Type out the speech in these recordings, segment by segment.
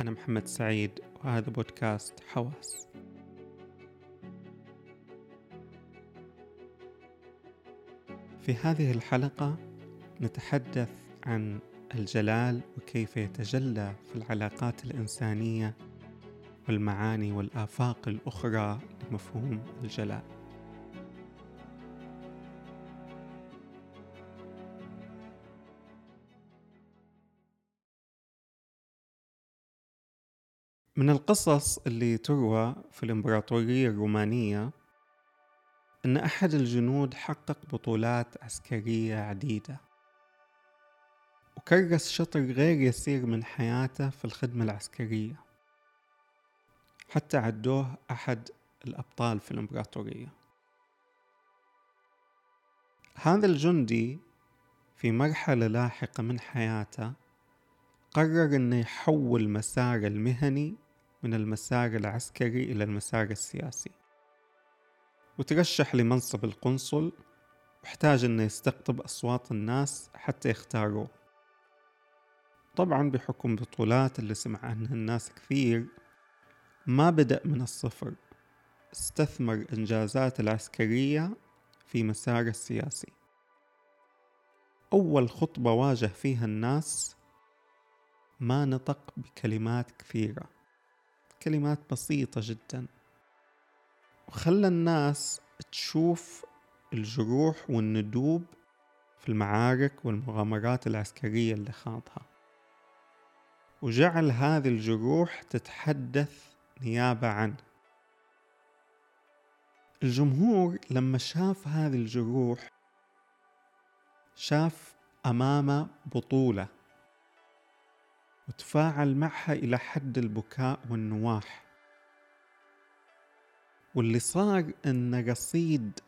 أنا محمد سعيد وهذا بودكاست حواس. في هذه الحلقة نتحدث عن الجلال وكيف يتجلى في العلاقات الإنسانية والمعاني والآفاق الأخرى لمفهوم الجلال. من القصص اللي تروى في الإمبراطورية الرومانية أن أحد الجنود حقق بطولات عسكرية عديدة وكرس شطر غير يسير من حياته في الخدمة العسكرية حتى عدوه أحد الأبطال في الإمبراطورية. هذا الجندي في مرحلة لاحقة من حياته قرر أنه يحول مساره المهني من المسار العسكري إلى المسار السياسي. وترشح لمنصب القنصل واحتاج أنه يستقطب أصوات الناس حتى يختاروه. طبعا بحكم بطولات اللي سمع عنها الناس كثير ما بدأ من الصفر. استثمر إنجازات العسكرية في مساره السياسي. أول خطبة واجه فيها الناس ما نطق بكلمات كثيرة. كلمات بسيطة جدا. وخلى الناس تشوف الجروح والندوب في المعارك والمغامرات العسكرية اللي خاضها. وجعل هذه الجروح تتحدث نيابة عنه الجمهور لما شاف هذه الجروح شاف أمامه بطولة. وتفاعل معها إلى حد البكاء والنواح. واللي صار أن رصيد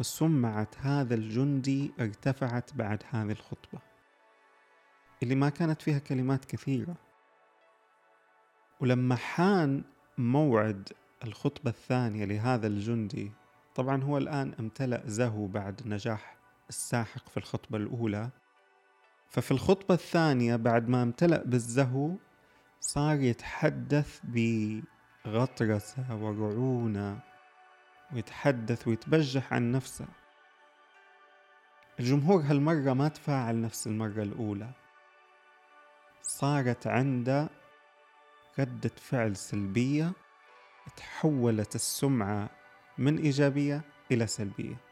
وسمعة هذا الجندي ارتفعت بعد هذه الخطبة اللي ما كانت فيها كلمات كثيرة. ولما حان موعد الخطبة الثانية لهذا الجندي طبعا هو الآن امتلأ زهو بعد نجاح الساحق في الخطبة الأولى. ففي الخطبة الثانية بعد ما امتلأ بالزهو صار يتحدث بغطرسة ورعونة ويتحدث ويتبجح عن نفسه. الجمهور هالمرة ما تفاعل نفس المرة الأولى. صارت عنده ردة فعل سلبية تحولت السمعة من إيجابية إلى سلبية.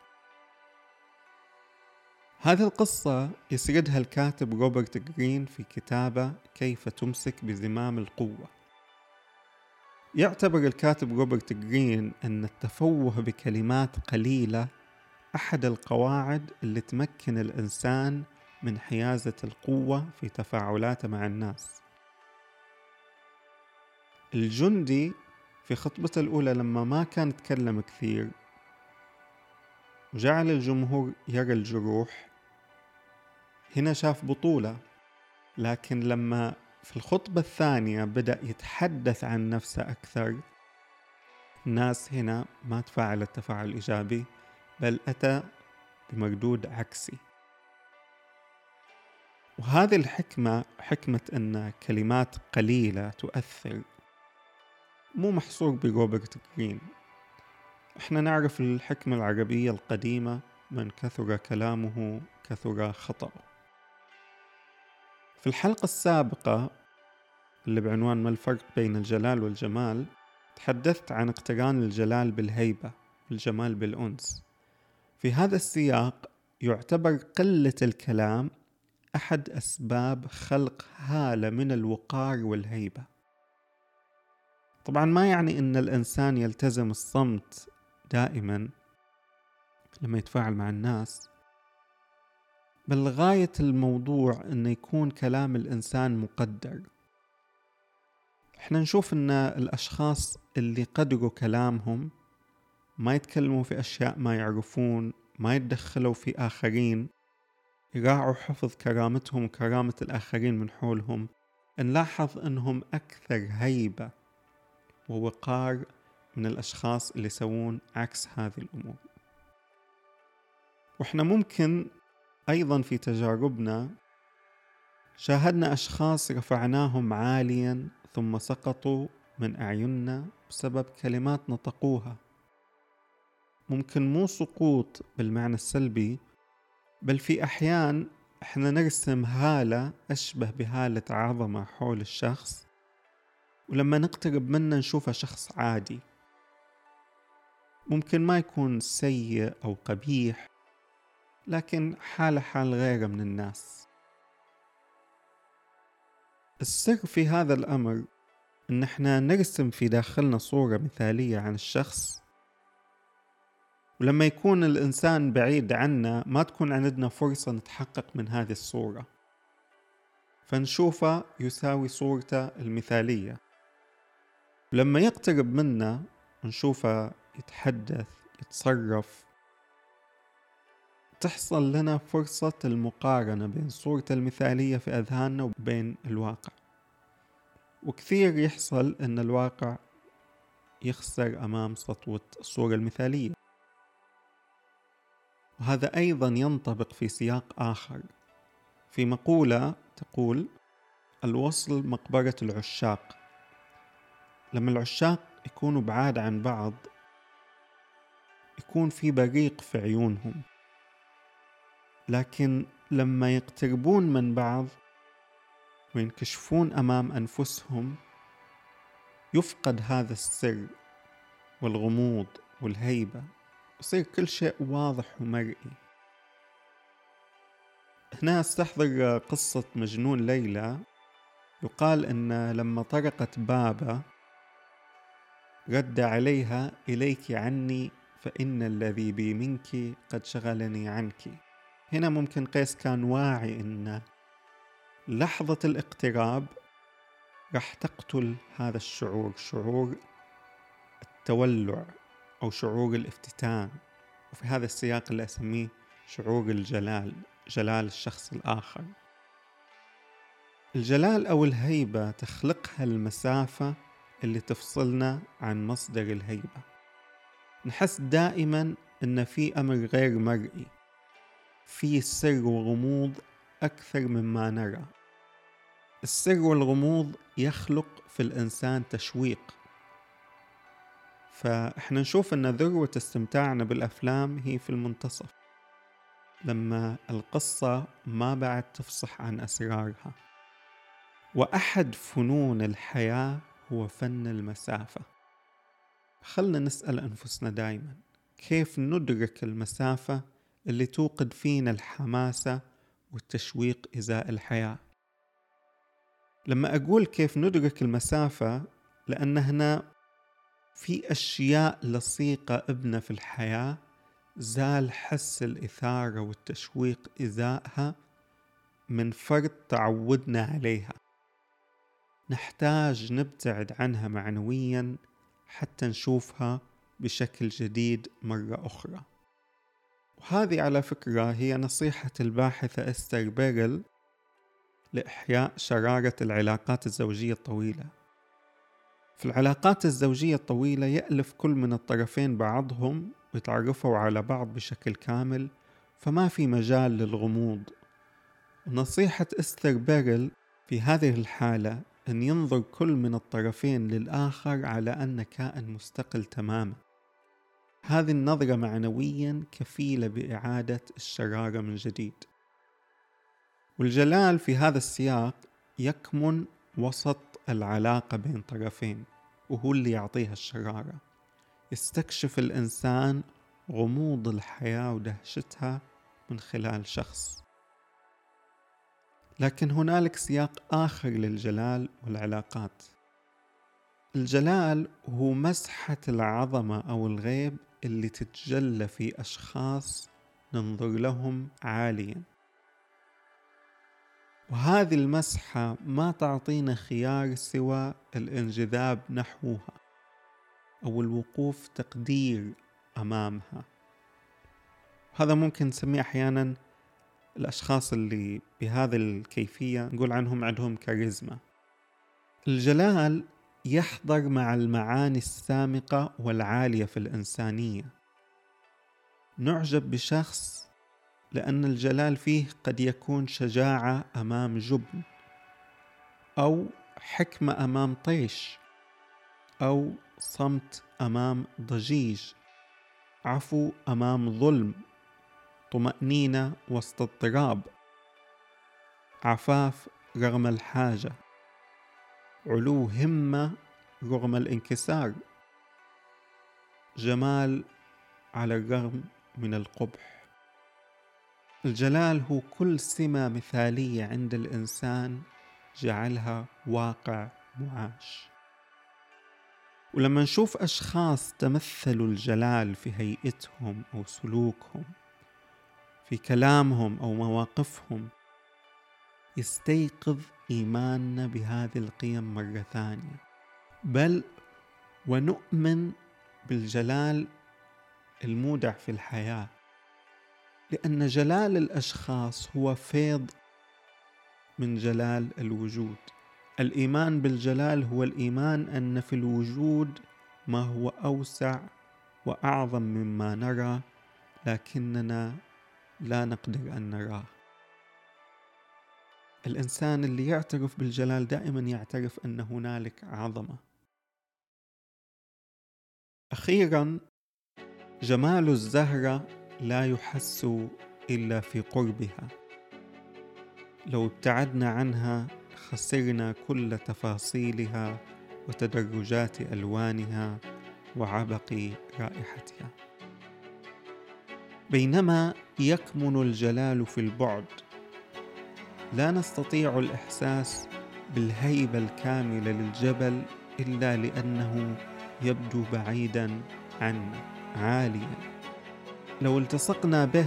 هذه القصة يسردها الكاتب روبرت جرين في كتابه كيف تمسك بزمام القوة. يعتبر الكاتب روبرت جرين أن التفوه بكلمات قليلة أحد القواعد اللي تمكن الإنسان من حيازة القوة في تفاعلاته مع الناس. الجندي في خطبته الأولى لما ما كان يتكلم كثير وجعل الجمهور يرى الجروح هنا شاف بطولة لكن لما في الخطبة الثانية بدأ يتحدث عن نفسه أكثر الناس هنا ما تفاعلت تفاعل إيجابي بل أتى بمردود عكسي. وهذه الحكمة حكمة أن كلمات قليلة تؤثر. مو محصور بروبرت جرين. إحنا نعرف الحكمة العربية القديمة من كثر كلامه كثر خطأه. في الحلقة السابقة اللي بعنوان ما الفرق بين الجلال والجمال تحدثت عن اقتران الجلال بالهيبة والجمال بالأنس. في هذا السياق يعتبر قلة الكلام أحد أسباب خلق هالة من الوقار والهيبة. طبعا ما يعني أن الإنسان يلتزم الصمت دائما لما يتفاعل مع الناس. بل غاية الموضوع أنه يكون كلام الإنسان مقدر. إحنا نشوف أن الأشخاص اللي قدروا كلامهم ما يتكلموا في أشياء ما يعرفون ما يتدخلوا في آخرين يراعوا حفظ كرامتهم وكرامة الآخرين من حولهم نلاحظ أنهم أكثر هيبة ووقار من الأشخاص اللي يسوون عكس هذه الأمور. وإحنا ممكن أيضا في تجاربنا شاهدنا أشخاص رفعناهم عاليا ثم سقطوا من أعيننا بسبب كلمات نطقوها. ممكن مو سقوط بالمعنى السلبي بل في أحيان إحنا نرسم هالة أشبه بهالة عظمة حول الشخص ولما نقترب منه نشوفه شخص عادي. ممكن ما يكون سيء أو قبيح لكن حاله حال غيره من الناس. السر في هذا الأمر إن إحنا نرسم في داخلنا صورة مثالية عن الشخص. ولما يكون الإنسان بعيد عنا ما تكون عندنا فرصة نتحقق من هذه الصورة. فنشوفه يساوي صورته المثالية. ولما يقترب منا نشوفه يتحدث يتصرف تحصل لنا فرصة المقارنة بين صورته المثالية في أذهاننا وبين الواقع. وكثير يحصل أن الواقع يخسر أمام سطوة الصورة المثالية. وهذا أيضا ينطبق في سياق آخر. في مقولة تقول الوصل مقبرة العشاق. لما العشاق يكونوا بعاد عن بعض يكون في بريق في عيونهم. لكن لما يقتربون من بعض وينكشفون أمام أنفسهم يفقد هذا السر والغموض والهيبة يصير كل شيء واضح ومرئي. هنا استحضر قصة مجنون ليلى. يقال أن لما طرقت بابه رد عليها إليك عني فإن الذي بي منك قد شغلني عنك. هنا ممكن قيس كان واعي أن لحظة الاقتراب راح تقتل هذا الشعور شعور التولع أو شعور الافتتان. وفي هذا السياق اللي أسميه شعور الجلال جلال الشخص الآخر. الجلال أو الهيبة تخلقها المسافة اللي تفصلنا عن مصدر الهيبة. نحس دائما أن في أمر غير مرئي. في سر وغموض أكثر مما نرى. السر والغموض يخلق في الإنسان تشويق. فإحنا نشوف أن ذروة استمتاعنا بالأفلام هي في المنتصف لما القصة ما بعد تفصح عن أسرارها. وأحد فنون الحياة هو فن المسافة. خلنا نسأل أنفسنا دايما كيف ندرك المسافة اللي توقد فينا الحماسة والتشويق إزاء الحياة. لما أقول كيف ندرك المسافة لأن هنا في أشياء لصيقة ابنة في الحياة زال حس الإثارة والتشويق إزاءها من فرط تعودنا عليها. نحتاج نبتعد عنها معنويا حتى نشوفها بشكل جديد مرة أخرى. وهذه على فكرة هي نصيحة الباحثة إستر بيرل لإحياء شرارة العلاقات الزوجية الطويلة. في العلاقات الزوجية الطويلة يألف كل من الطرفين بعضهم ويتعرفوا على بعض بشكل كامل فما في مجال للغموض. نصيحة إستر بيرل في هذه الحالة أن ينظر كل من الطرفين للآخر على أن كائن مستقل تماما. هذه النظرة معنويا كفيلة بإعادة الشرارة من جديد. والجلال في هذا السياق يكمن وسط العلاقة بين طرفين وهو اللي يعطيها الشرارة. يستكشف الإنسان غموض الحياة ودهشتها من خلال شخص. لكن هنالك سياق آخر للجلال والعلاقات. الجلال هو مسحة العظمة أو الغيب اللي تتجلى في أشخاص ننظر لهم عاليا. وهذه المسحة ما تعطينا خيار سوى الانجذاب نحوها أو الوقوف تقدير أمامها. هذا ممكن نسميه أحيانا الأشخاص اللي بهذه الكيفية نقول عنهم عندهم كاريزما. الجلال يحضر مع المعاني السامقة والعالية في الإنسانية. نعجب بشخص لأن الجلال فيه قد يكون شجاعة أمام جبن أو حكمة أمام طيش أو صمت أمام ضجيج عفو أمام ظلم طمأنينة وسط اضطراب عفاف رغم الحاجة. علو همة رغم الانكسار. جمال على الرغم من القبح. الجلال هو كل سمة مثالية عند الإنسان جعلها واقع معاش. ولما نشوف أشخاص تمثلوا الجلال في هيئتهم أو سلوكهم في كلامهم أو مواقفهم يستيقظ إيماننا بهذه القيم مرة ثانية. بل ونؤمن بالجلال المودع في الحياة. لأن جلال الأشخاص هو فيض من جلال الوجود. الإيمان بالجلال هو الإيمان أن في الوجود ما هو أوسع وأعظم مما نرى لكننا لا نقدر أن نراه. الإنسان اللي يعترف بالجلال دائما يعترف أن هنالك عظمة. أخيرا جمال الزهرة لا يحس إلا في قربها. لو ابتعدنا عنها خسرنا كل تفاصيلها وتدرجات ألوانها وعبق رائحتها. بينما يكمن الجلال في البعد لا نستطيع الإحساس بالهيبة الكاملة للجبل إلا لأنه يبدو بعيدا عنا عاليا. لو التصقنا به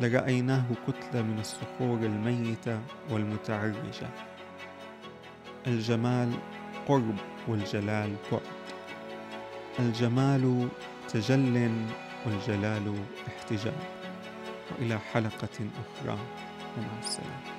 لرأيناه كتلة من الصخور الميتة والمتعرجة. الجمال قرب والجلال بعد. الجمال تجل والجلال احتجاب. وإلى حلقة أخرى ومع السلامة.